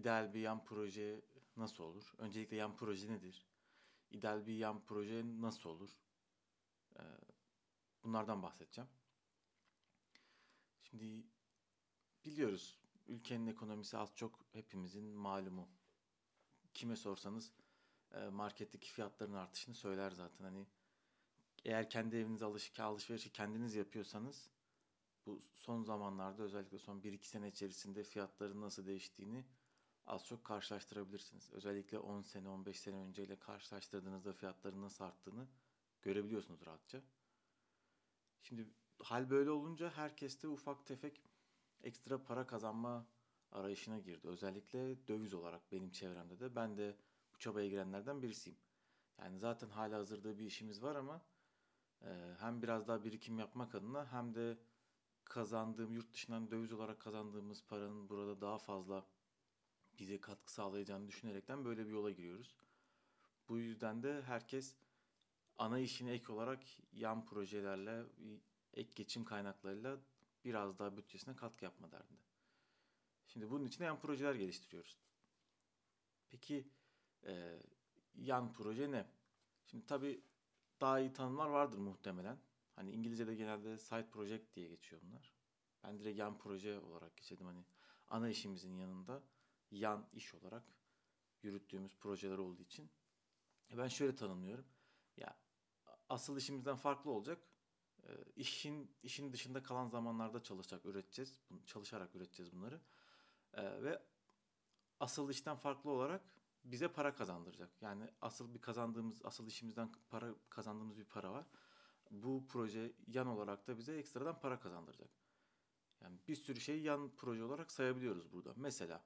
İdeal bir yan proje nasıl olur? Öncelikle yan proje nedir? İdeal bir yan proje nasıl olur? Ee, bunlardan bahsedeceğim. Şimdi biliyoruz ülkenin ekonomisi az çok hepimizin malumu. Kime sorsanız e, marketteki fiyatların artışını söyler zaten. Hani eğer kendi evinize alış alışverişi kendiniz yapıyorsanız bu son zamanlarda özellikle son 1-2 sene içerisinde fiyatların nasıl değiştiğini az çok karşılaştırabilirsiniz. Özellikle 10 sene 15 sene önceyle karşılaştırdığınızda fiyatların nasıl arttığını görebiliyorsunuz rahatça. Şimdi hal böyle olunca herkes de ufak tefek ekstra para kazanma arayışına girdi. Özellikle döviz olarak benim çevremde de ben de bu çabaya girenlerden birisiyim. Yani zaten hala hazırda bir işimiz var ama e, hem biraz daha birikim yapmak adına hem de kazandığım yurt dışından döviz olarak kazandığımız paranın burada daha fazla bize katkı sağlayacağını düşünerekten böyle bir yola giriyoruz. Bu yüzden de herkes ana işine ek olarak yan projelerle, ek geçim kaynaklarıyla biraz daha bütçesine katkı yapma derdinde. Şimdi bunun için yan projeler geliştiriyoruz. Peki e, yan proje ne? Şimdi tabii daha iyi tanımlar vardır muhtemelen. Hani İngilizce'de genelde side project diye geçiyor bunlar. Ben direkt yan proje olarak geçirdim. Hani ana işimizin yanında yan iş olarak yürüttüğümüz projeler olduğu için. Ben şöyle tanımlıyorum. Ya asıl işimizden farklı olacak. E, işin işin dışında kalan zamanlarda çalışacak, üreteceğiz. Çalışarak üreteceğiz bunları. E, ve asıl işten farklı olarak bize para kazandıracak. Yani asıl bir kazandığımız, asıl işimizden para kazandığımız bir para var. Bu proje yan olarak da bize ekstradan para kazandıracak. Yani bir sürü şey yan proje olarak sayabiliyoruz burada. Mesela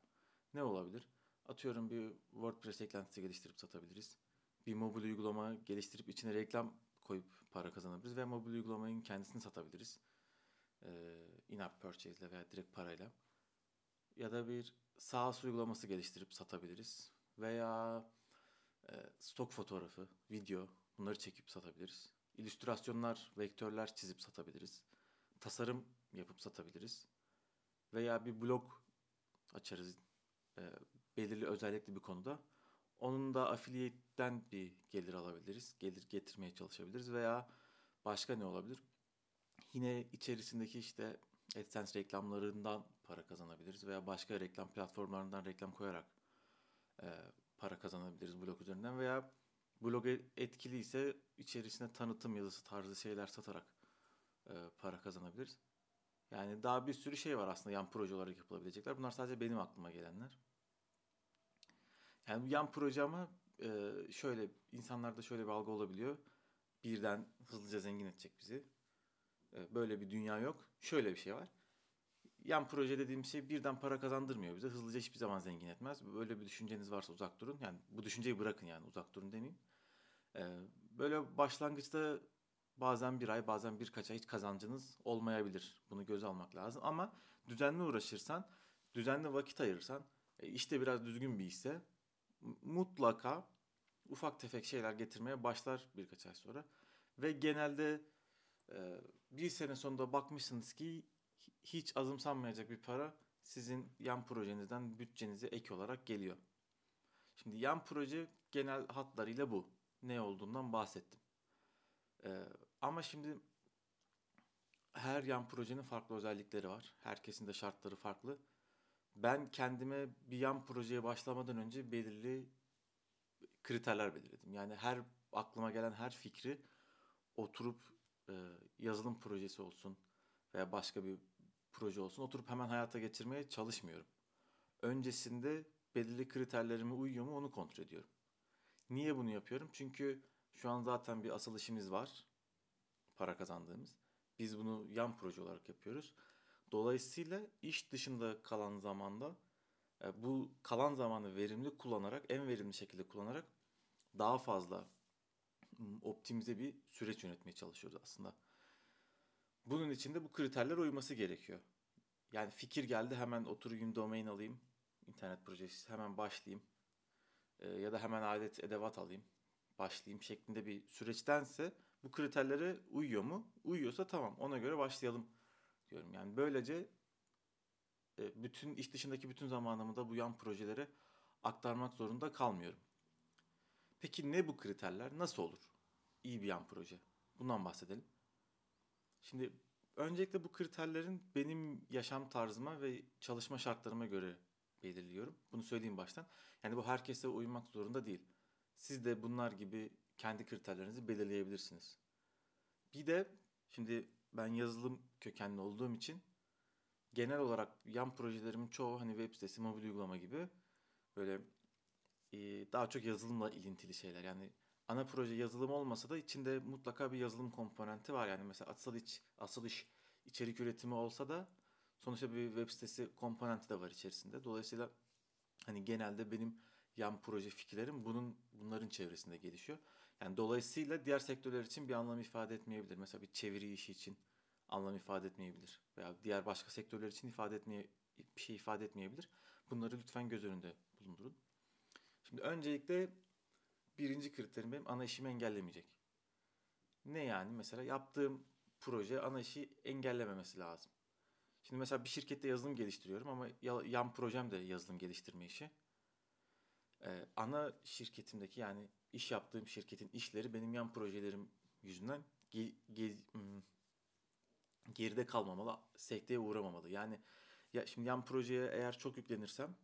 ne olabilir? Atıyorum bir WordPress eklentisi geliştirip satabiliriz. Bir mobil uygulama geliştirip içine reklam koyup para kazanabiliriz ve mobil uygulamanın kendisini satabiliriz. Ee, in-app purchase ile veya direkt parayla. Ya da bir SaaS uygulaması geliştirip satabiliriz. Veya e, stok fotoğrafı, video bunları çekip satabiliriz. İllüstrasyonlar, vektörler çizip satabiliriz. Tasarım yapıp satabiliriz. Veya bir blog açarız e, belirli özellikli bir konuda. Onun da affiliate'den bir gelir alabiliriz. Gelir getirmeye çalışabiliriz veya başka ne olabilir? Yine içerisindeki işte AdSense reklamlarından para kazanabiliriz veya başka reklam platformlarından reklam koyarak e, para kazanabiliriz blog üzerinden veya blog etkili ise içerisine tanıtım yazısı tarzı şeyler satarak e, para kazanabiliriz. Yani daha bir sürü şey var aslında yan proje olarak yapılabilecekler. Bunlar sadece benim aklıma gelenler. Yani yan proje e, şöyle insanlarda şöyle bir algı olabiliyor. Birden hızlıca zengin edecek bizi. E, böyle bir dünya yok. Şöyle bir şey var. Yan proje dediğim şey birden para kazandırmıyor bize. Hızlıca hiçbir zaman zengin etmez. Böyle bir düşünceniz varsa uzak durun. Yani bu düşünceyi bırakın yani uzak durun demeyeyim. E, böyle başlangıçta bazen bir ay bazen birkaç ay hiç kazancınız olmayabilir. Bunu göz almak lazım. Ama düzenli uğraşırsan, düzenli vakit ayırırsan, işte biraz düzgün bir ise mutlaka ufak tefek şeyler getirmeye başlar birkaç ay sonra. Ve genelde e, bir sene sonunda bakmışsınız ki hiç azımsanmayacak bir para sizin yan projenizden bütçenize ek olarak geliyor. Şimdi yan proje genel hatlarıyla bu. Ne olduğundan bahsettim. Ee, ama şimdi her yan projenin farklı özellikleri var. Herkesin de şartları farklı ben kendime bir yan projeye başlamadan önce belirli kriterler belirledim. Yani her aklıma gelen her fikri oturup e, yazılım projesi olsun veya başka bir proje olsun oturup hemen hayata geçirmeye çalışmıyorum. Öncesinde belirli kriterlerime uyuyor mu onu kontrol ediyorum. Niye bunu yapıyorum? Çünkü şu an zaten bir asıl işimiz var. Para kazandığımız. Biz bunu yan proje olarak yapıyoruz. Dolayısıyla iş dışında kalan zamanda e, bu kalan zamanı verimli kullanarak, en verimli şekilde kullanarak daha fazla optimize bir süreç yönetmeye çalışıyoruz aslında. Bunun için de bu kriterler uyması gerekiyor. Yani fikir geldi hemen oturayım domain alayım, internet projesi hemen başlayayım e, ya da hemen alet edevat alayım, başlayayım şeklinde bir süreçtense bu kriterlere uyuyor mu? Uyuyorsa tamam ona göre başlayalım diyorum. Yani böylece e, bütün iş dışındaki bütün zamanımı da bu yan projelere aktarmak zorunda kalmıyorum. Peki ne bu kriterler? Nasıl olur? İyi bir yan proje. Bundan bahsedelim. Şimdi öncelikle bu kriterlerin benim yaşam tarzıma ve çalışma şartlarıma göre belirliyorum. Bunu söyleyeyim baştan. Yani bu herkese uymak zorunda değil. Siz de bunlar gibi kendi kriterlerinizi belirleyebilirsiniz. Bir de şimdi ben yazılım kökenli olduğum için genel olarak yan projelerimin çoğu hani web sitesi, mobil uygulama gibi böyle e, daha çok yazılımla ilintili şeyler. Yani ana proje yazılım olmasa da içinde mutlaka bir yazılım komponenti var. Yani mesela asıl iç, asıl iş içerik üretimi olsa da sonuçta bir web sitesi komponenti de var içerisinde. Dolayısıyla hani genelde benim yan proje fikirlerim bunun bunların çevresinde gelişiyor. Yani dolayısıyla diğer sektörler için bir anlam ifade etmeyebilir. Mesela bir çeviri işi için anlam ifade etmeyebilir veya diğer başka sektörler için ifade etmeye bir şey ifade etmeyebilir. Bunları lütfen göz önünde bulundurun. Şimdi öncelikle birinci kriterim benim ana işimi engellemeyecek. Ne yani? Mesela yaptığım proje ana işi engellememesi lazım. Şimdi mesela bir şirkette yazılım geliştiriyorum ama yan projem de yazılım geliştirme işi. Ee, ana şirketimdeki yani iş yaptığım şirketin işleri benim yan projelerim yüzünden ge, ge, hmm, geride kalmamalı, sekteye uğramamalı. Yani ya şimdi yan projeye eğer çok yüklenirsem,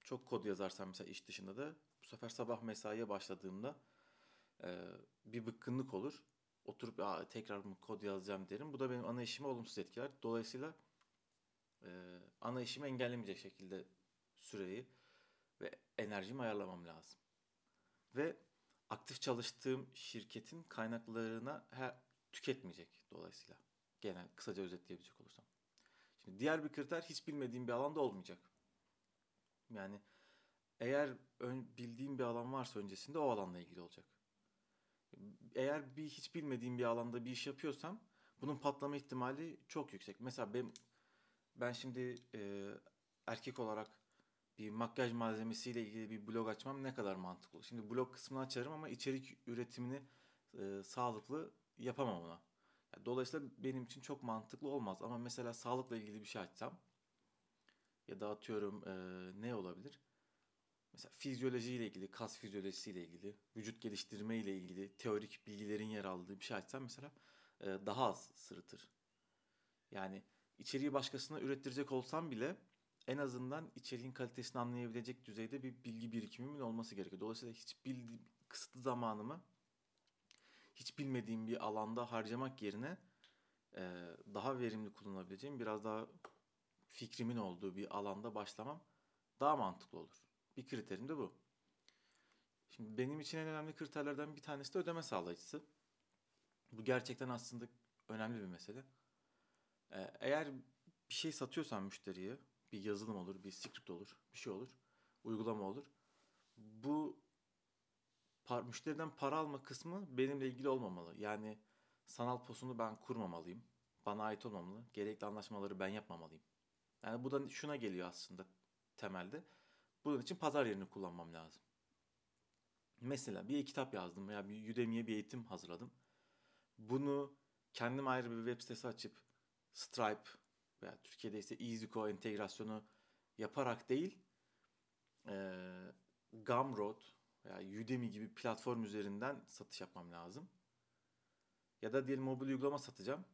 çok kod yazarsam mesela iş dışında da bu sefer sabah mesaiye başladığımda e, bir bıkkınlık olur. Oturup Aa, tekrar mı kod yazacağım derim. Bu da benim ana işimi olumsuz etkiler. Dolayısıyla e, ana işimi engellemeyecek şekilde süreyi ve enerjimi ayarlamam lazım. Ve aktif çalıştığım şirketin kaynaklarına her, tüketmeyecek dolayısıyla. Genel kısaca özetleyebilecek olursam. Şimdi diğer bir kriter hiç bilmediğim bir alanda olmayacak. Yani eğer ön, bildiğim bir alan varsa öncesinde o alanla ilgili olacak. Eğer bir hiç bilmediğim bir alanda bir iş yapıyorsam bunun patlama ihtimali çok yüksek. Mesela ben ben şimdi e, erkek olarak bir makyaj malzemesiyle ilgili bir blog açmam ne kadar mantıklı? Şimdi blog kısmını açarım ama içerik üretimini e, sağlıklı yapamam ona. Dolayısıyla benim için çok mantıklı olmaz. Ama mesela sağlıkla ilgili bir şey açsam ya da atıyorum e, ne olabilir? Mesela fizyolojiyle ilgili, kas fizyolojisiyle ilgili, vücut geliştirme ile ilgili teorik bilgilerin yer aldığı bir şey açsam mesela e, daha az sırıtır. Yani içeriği başkasına ürettirecek olsam bile en azından içeriğin kalitesini anlayabilecek düzeyde bir bilgi birikimimin olması gerekiyor. Dolayısıyla hiç bildiğim kısıtlı zamanımı hiç bilmediğim bir alanda harcamak yerine e, daha verimli kullanabileceğim biraz daha fikrimin olduğu bir alanda başlamam daha mantıklı olur. Bir kriterim de bu. Şimdi benim için en önemli kriterlerden bir tanesi de ödeme sağlayıcısı. Bu gerçekten aslında önemli bir mesele. Ee, eğer bir şey satıyorsan müşteriye, bir yazılım olur, bir script olur, bir şey olur, uygulama olur. Bu par, müşteriden para alma kısmı benimle ilgili olmamalı. Yani sanal posunu ben kurmamalıyım. Bana ait olmamalı. Gerekli anlaşmaları ben yapmamalıyım. Yani bu da şuna geliyor aslında temelde. Bunun için pazar yerini kullanmam lazım. Mesela bir kitap yazdım veya bir Udemy'ye bir eğitim hazırladım. Bunu kendim ayrı bir web sitesi açıp Stripe veya Türkiye'de ise EasyCo entegrasyonu yaparak değil e, Gumroad veya Udemy gibi platform üzerinden satış yapmam lazım. Ya da diyelim mobil uygulama satacağım.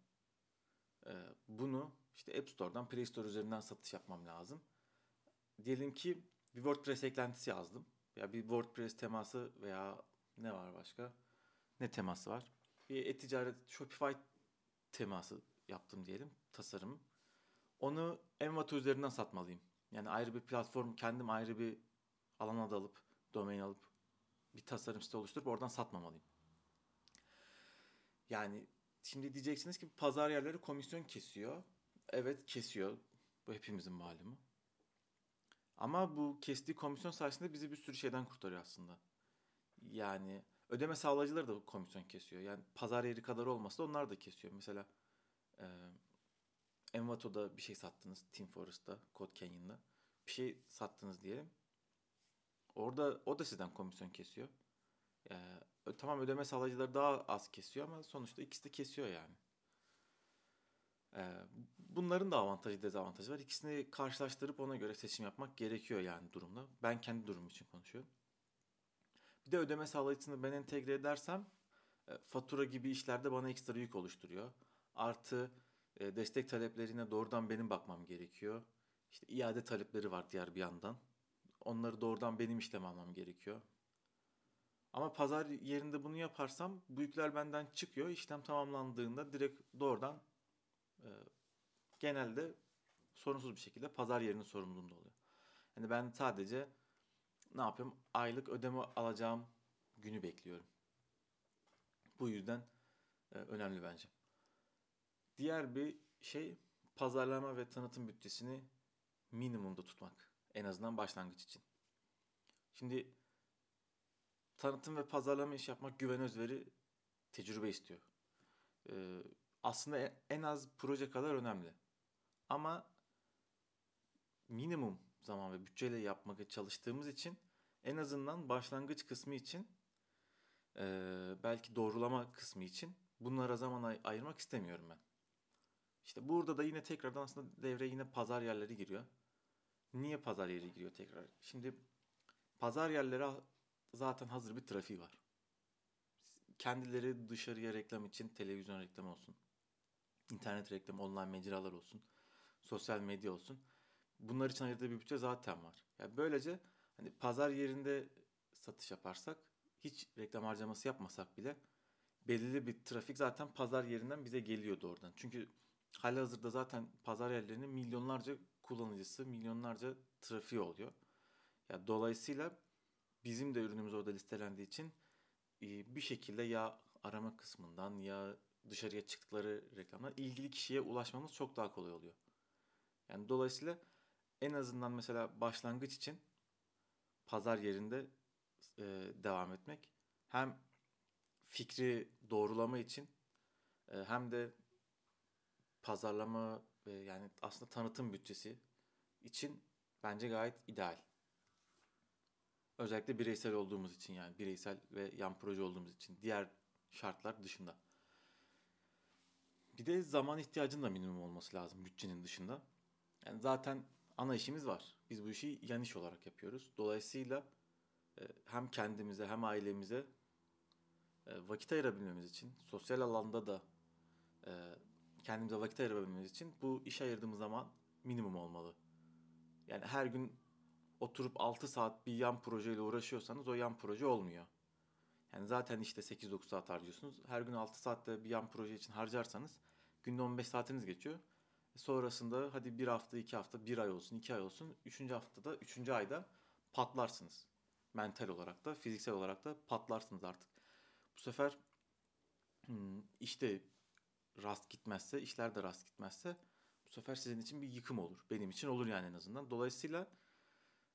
E, bunu işte App Store'dan Play Store üzerinden satış yapmam lazım. Diyelim ki bir WordPress eklentisi yazdım. Ya bir WordPress teması veya ne var başka? Ne teması var? Bir e-ticaret Shopify teması yaptım diyelim tasarım. Onu Envato üzerinden satmalıyım. Yani ayrı bir platform, kendim ayrı bir alan adı alıp, domain alıp bir tasarım site oluşturup oradan satmamalıyım. Yani şimdi diyeceksiniz ki pazar yerleri komisyon kesiyor. Evet kesiyor. Bu hepimizin malumu. Ama bu kestiği komisyon sayesinde bizi bir sürü şeyden kurtarıyor aslında. Yani ödeme sağlayıcıları da komisyon kesiyor. Yani pazar yeri kadar olmasa da onlar da kesiyor. Mesela e, Envato'da bir şey sattınız. Team Forest'ta, Code Canyon'da. Bir şey sattınız diyelim. Orada o da sizden komisyon kesiyor. Yani, tamam ödeme sağlayıcıları daha az kesiyor ama sonuçta ikisi de kesiyor yani. Ee, bunların da avantajı dezavantajı var. İkisini karşılaştırıp ona göre seçim yapmak gerekiyor yani durumda. Ben kendi durumum için konuşuyorum. Bir de ödeme sağlayıcısını ben entegre edersem e, fatura gibi işlerde bana ekstra yük oluşturuyor. Artı e, destek taleplerine doğrudan benim bakmam gerekiyor. İşte iade talepleri var diğer bir yandan. Onları doğrudan benim işlem almam gerekiyor. Ama pazar yerinde bunu yaparsam bu yükler benden çıkıyor. İşlem tamamlandığında direkt doğrudan e, genelde sorunsuz bir şekilde pazar yerinin sorumluluğunda oluyor. Yani ben sadece ne yapıyorum? Aylık ödeme alacağım günü bekliyorum. Bu yüzden e, önemli bence. Diğer bir şey pazarlama ve tanıtım bütçesini minimumda tutmak. En azından başlangıç için. Şimdi tanıtım ve pazarlama iş yapmak güven özveri tecrübe istiyor. Ee, aslında en az proje kadar önemli. Ama minimum zaman ve bütçeyle yapmaya çalıştığımız için en azından başlangıç kısmı için e, belki doğrulama kısmı için bunlara zaman ay- ayırmak istemiyorum ben. İşte burada da yine tekrardan aslında devreye yine pazar yerleri giriyor. Niye pazar yeri giriyor tekrar? Şimdi pazar yerleri zaten hazır bir trafiği var. Kendileri dışarıya reklam için televizyon reklamı olsun. internet reklamı, online mecralar olsun. Sosyal medya olsun. Bunlar için ayırdığı bir bütçe zaten var. Yani böylece hani pazar yerinde satış yaparsak hiç reklam harcaması yapmasak bile belirli bir trafik zaten pazar yerinden bize geliyordu oradan. Çünkü halihazırda zaten pazar yerlerinin milyonlarca kullanıcısı, milyonlarca trafiği oluyor. Ya dolayısıyla bizim de ürünümüz orada listelendiği için e, bir şekilde ya arama kısmından ya dışarıya çıktıkları reklamlar ilgili kişiye ulaşmamız çok daha kolay oluyor. Yani dolayısıyla en azından mesela başlangıç için pazar yerinde e, devam etmek hem fikri doğrulama için e, hem de pazarlama ve yani aslında tanıtım bütçesi için bence gayet ideal. Özellikle bireysel olduğumuz için yani bireysel ve yan proje olduğumuz için diğer şartlar dışında. Bir de zaman ihtiyacının da minimum olması lazım bütçenin dışında. Yani zaten ana işimiz var. Biz bu işi yan iş olarak yapıyoruz. Dolayısıyla e, hem kendimize hem ailemize e, vakit ayırabilmemiz için, sosyal alanda da e, kendimize vakit ayırabilmemiz için bu iş ayırdığımız zaman minimum olmalı. Yani her gün oturup 6 saat bir yan projeyle uğraşıyorsanız o yan proje olmuyor. Yani zaten işte 8-9 saat harcıyorsunuz. Her gün 6 saatte bir yan proje için harcarsanız günde 15 saatiniz geçiyor. Sonrasında hadi bir hafta, iki hafta, bir ay olsun, iki ay olsun. Üçüncü haftada, üçüncü ayda patlarsınız. Mental olarak da, fiziksel olarak da patlarsınız artık. Bu sefer hmm, işte rast gitmezse, işler de rast gitmezse bu sefer sizin için bir yıkım olur. Benim için olur yani en azından. Dolayısıyla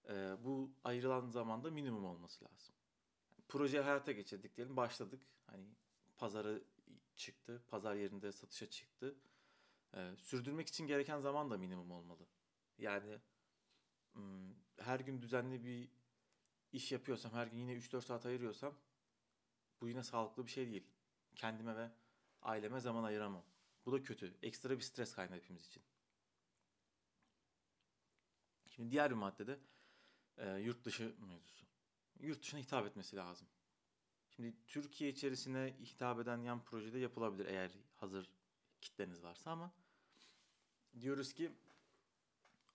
e, bu ayrılan zamanda minimum olması lazım. Yani projeyi hayata geçirdik diyelim, başladık. Hani pazara çıktı, pazar yerinde satışa çıktı. E, sürdürmek için gereken zaman da minimum olmalı. Yani her gün düzenli bir iş yapıyorsam, her gün yine 3-4 saat ayırıyorsam bu yine sağlıklı bir şey değil. Kendime ve aileme zaman ayıramam. Bu da kötü. Ekstra bir stres kaynağı hepimiz için. Şimdi diğer bir maddede e, yurt dışı mevzusu. Yurt dışına hitap etmesi lazım. Şimdi Türkiye içerisine hitap eden yan projede yapılabilir eğer hazır kitleniz varsa ama diyoruz ki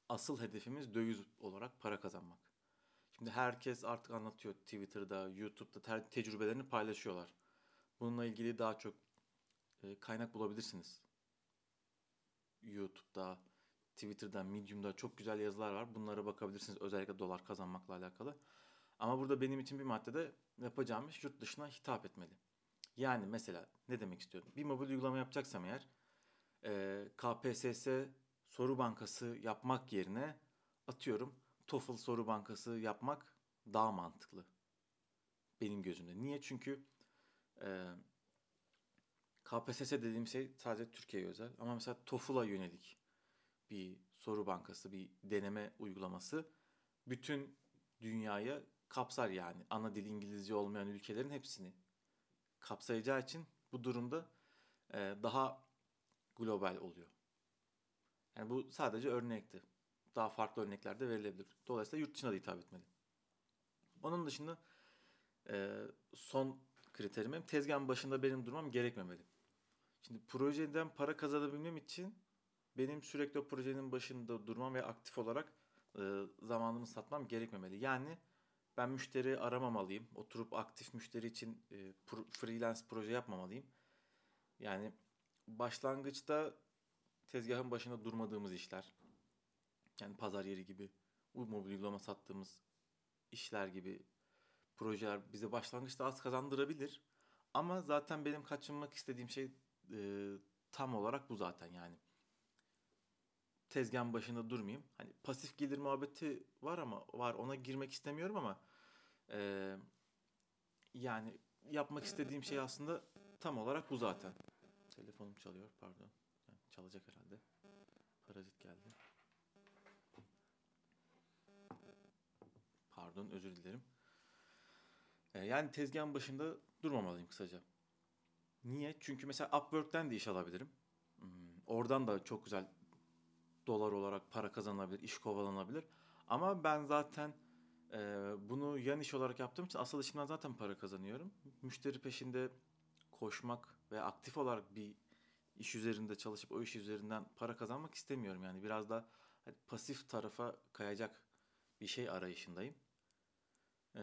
asıl hedefimiz döviz olarak para kazanmak. Şimdi herkes artık anlatıyor Twitter'da, YouTube'da te- tecrübelerini paylaşıyorlar. Bununla ilgili daha çok kaynak bulabilirsiniz. YouTube'da, Twitter'da, Medium'da çok güzel yazılar var. Bunlara bakabilirsiniz özellikle dolar kazanmakla alakalı. Ama burada benim için bir maddede yapacağım iş yurt dışına hitap etmeli. Yani mesela ne demek istiyorum? Bir mobil uygulama yapacaksam eğer e, KPSS soru bankası yapmak yerine atıyorum TOEFL soru bankası yapmak daha mantıklı. Benim gözümde. Niye? Çünkü e, KPSS dediğim şey sadece Türkiye'ye özel. Ama mesela TOEFL'a yönelik bir soru bankası, bir deneme uygulaması bütün dünyaya kapsar yani. Ana dil İngilizce olmayan ülkelerin hepsini kapsayacağı için bu durumda e, daha global oluyor. Yani bu sadece örnekti. Daha farklı örnekler de verilebilir. Dolayısıyla yurt dışına da hitap etmeli. Onun dışında e, son kriterim benim tezgahın başında benim durmam gerekmemeli. Şimdi projeden para kazanabilmem için benim sürekli o projenin başında durmam ve aktif olarak e, zamanımı satmam gerekmemeli. Yani ben müşteri aramamalıyım. Oturup aktif müşteri için e, pro, freelance proje yapmamalıyım. Yani başlangıçta tezgahın başında durmadığımız işler. Yani pazar yeri gibi, bu mobil uygulama sattığımız işler gibi projeler bize başlangıçta az kazandırabilir. Ama zaten benim kaçınmak istediğim şey e, tam olarak bu zaten yani. Tezgahın başında durmayayım. Hani pasif gelir muhabbeti var ama var ona girmek istemiyorum ama e, yani yapmak istediğim şey aslında tam olarak bu zaten. Telefonum çalıyor pardon. Yani çalacak herhalde. Parazit geldi. Pardon özür dilerim. E, yani tezgahın başında durmamalıyım kısaca. Niye? Çünkü mesela Upwork'ten de iş alabilirim. Hmm, oradan da çok güzel dolar olarak para kazanılabilir, iş kovalanabilir. Ama ben zaten e, bunu yan iş olarak yaptığım için asıl işimden zaten para kazanıyorum. Müşteri peşinde koşmak ve aktif olarak bir iş üzerinde çalışıp o iş üzerinden para kazanmak istemiyorum. Yani biraz da hani pasif tarafa kayacak bir şey arayışındayım. Ee,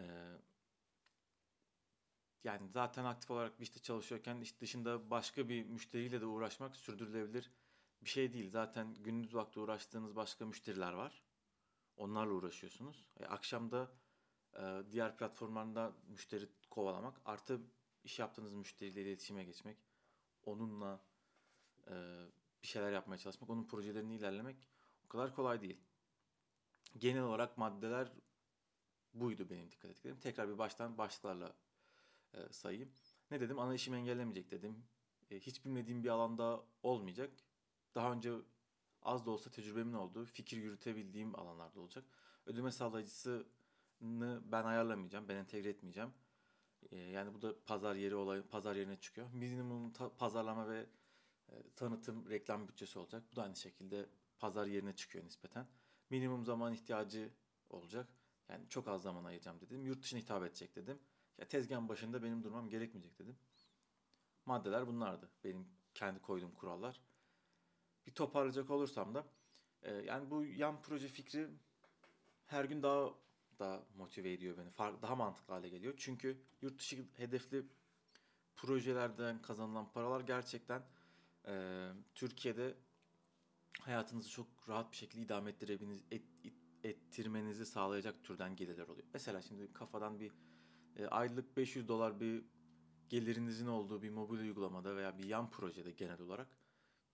yani zaten aktif olarak bir işte çalışıyorken iş dışında başka bir müşteriyle de uğraşmak sürdürülebilir bir şey değil. Zaten gündüz vakti uğraştığınız başka müşteriler var. Onlarla uğraşıyorsunuz. E, akşam da e, diğer platformlarda müşteri kovalamak artı iş yaptığınız müşteriyle iletişime geçmek, onunla e, bir şeyler yapmaya çalışmak, onun projelerini ilerlemek o kadar kolay değil. Genel olarak maddeler buydu benim dikkat ettiklerim. Tekrar bir baştan başlıklarla e, sayayım. Ne dedim? Ana işimi engellemeyecek dedim. E, hiç bilmediğim bir alanda olmayacak. Daha önce az da olsa tecrübemin olduğu, fikir yürütebildiğim alanlarda olacak. Ödeme sağlayıcısını ben ayarlamayacağım, ben entegre etmeyeceğim. E, yani bu da pazar yeri olay, pazar yerine çıkıyor. Minimum ta- pazarlama ve e, tanıtım, reklam bütçesi olacak. Bu da aynı şekilde pazar yerine çıkıyor nispeten. Minimum zaman ihtiyacı olacak. Yani çok az zaman ayıracağım dedim. Yurt dışına hitap edecek dedim. Ya tezgahın başında benim durmam gerekmeyecek dedim. Maddeler bunlardı. Benim kendi koyduğum kurallar. Bir toparlayacak olursam da e, yani bu yan proje fikri her gün daha da motive ediyor beni. Daha mantıklı hale geliyor. Çünkü yurt dışı hedefli projelerden kazanılan paralar gerçekten e, Türkiye'de hayatınızı çok rahat bir şekilde idame ettirebiliniz, et, et, ettirmenizi sağlayacak türden gelirler oluyor. Mesela şimdi kafadan bir e, aylık 500 dolar bir gelirinizin olduğu bir mobil uygulamada veya bir yan projede genel olarak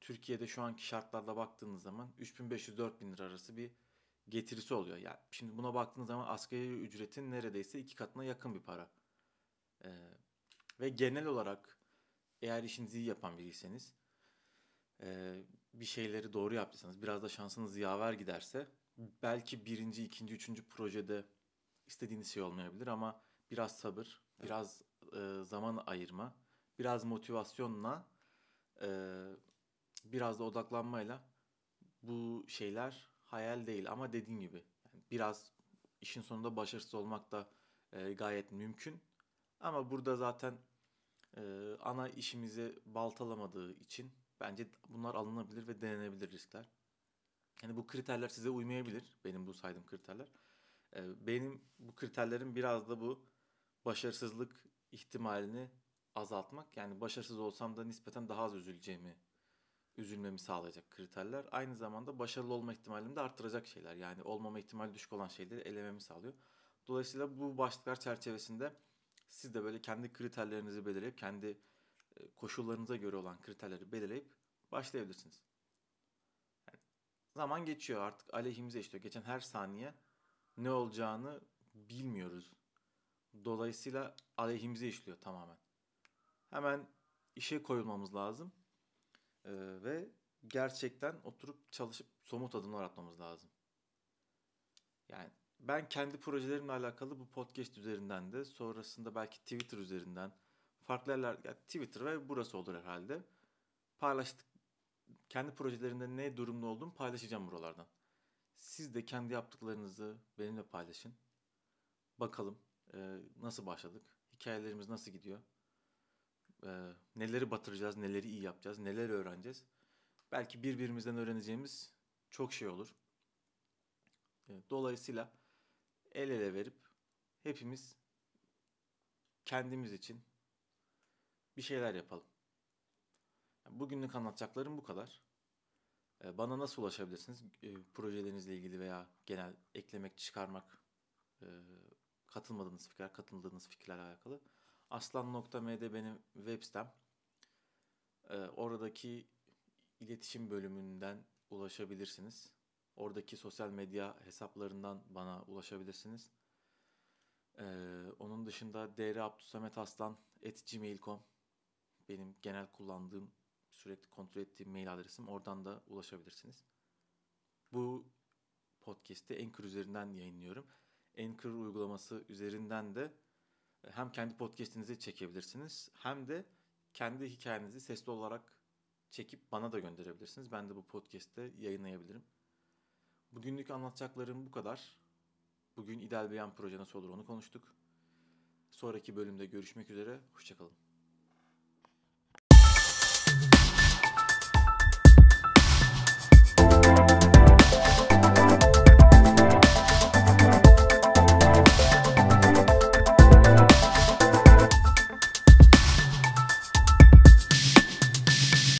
Türkiye'de şu anki şartlarda baktığınız zaman 3500-4000 lira arası bir getirisi oluyor. Yani şimdi buna baktığınız zaman asgari ücretin neredeyse iki katına yakın bir para. Ee, ve genel olarak eğer işinizi iyi yapan biriyseniz e, bir şeyleri doğru yaptıysanız biraz da şansınız yaver giderse belki birinci, ikinci, üçüncü projede istediğiniz şey olmayabilir ama biraz sabır, biraz e, zaman ayırma, biraz motivasyonla e, biraz da odaklanmayla bu şeyler hayal değil ama dediğim gibi yani biraz işin sonunda başarısız olmak da e, gayet mümkün. Ama burada zaten e, ana işimizi baltalamadığı için bence bunlar alınabilir ve denenebilir riskler. Yani bu kriterler size uymayabilir. Benim bu saydığım kriterler. E, benim bu kriterlerin biraz da bu başarısızlık ihtimalini azaltmak. Yani başarısız olsam da nispeten daha az üzüleceğimi üzülmemi sağlayacak kriterler. Aynı zamanda başarılı olma ihtimalimi de arttıracak şeyler. Yani olmama ihtimali düşük olan şeyleri elememi sağlıyor. Dolayısıyla bu başlıklar çerçevesinde siz de böyle kendi kriterlerinizi belirleyip kendi e, koşullarınıza göre olan kriterleri belirleyip başlayabilirsiniz. Yani zaman geçiyor artık aleyhimize işliyor. Geçen her saniye ne olacağını bilmiyoruz. Dolayısıyla aleyhimize işliyor tamamen. Hemen işe koyulmamız lazım ee, ve gerçekten oturup çalışıp somut adımlar atmamız lazım. Yani ben kendi projelerimle alakalı bu podcast üzerinden de sonrasında belki Twitter üzerinden farklı yerler yani Twitter ve burası olur herhalde. Paylaştık kendi projelerinde ne durumda olduğumu paylaşacağım buralardan. Siz de kendi yaptıklarınızı benimle paylaşın. Bakalım e, nasıl başladık, hikayelerimiz nasıl gidiyor, e, neleri batıracağız, neleri iyi yapacağız, neler öğreneceğiz. Belki birbirimizden öğreneceğimiz çok şey olur. E, dolayısıyla el ele verip hepimiz kendimiz için bir şeyler yapalım. Bugünlük anlatacaklarım bu kadar. Bana nasıl ulaşabilirsiniz? Projelerinizle ilgili veya genel eklemek, çıkarmak, katılmadığınız fikirler, katıldığınız fikirlerle alakalı. Aslan.md benim web sitem. Ee, Oradaki iletişim bölümünden ulaşabilirsiniz. Oradaki sosyal medya hesaplarından bana ulaşabilirsiniz. Ee, onun dışında drabdusametaslan.gmail.com benim genel kullandığım, sürekli kontrol ettiğim mail adresim. Oradan da ulaşabilirsiniz. Bu podcast'i Anchor üzerinden yayınlıyorum. Anchor uygulaması üzerinden de e, hem kendi podcast'inizi çekebilirsiniz hem de kendi hikayenizi sesli olarak çekip bana da gönderebilirsiniz. Ben de bu podcast'te yayınlayabilirim. Bugünlük anlatacaklarım bu kadar. Bugün ideal beyan proje nasıl olur onu konuştuk. Sonraki bölümde görüşmek üzere. Hoşçakalın.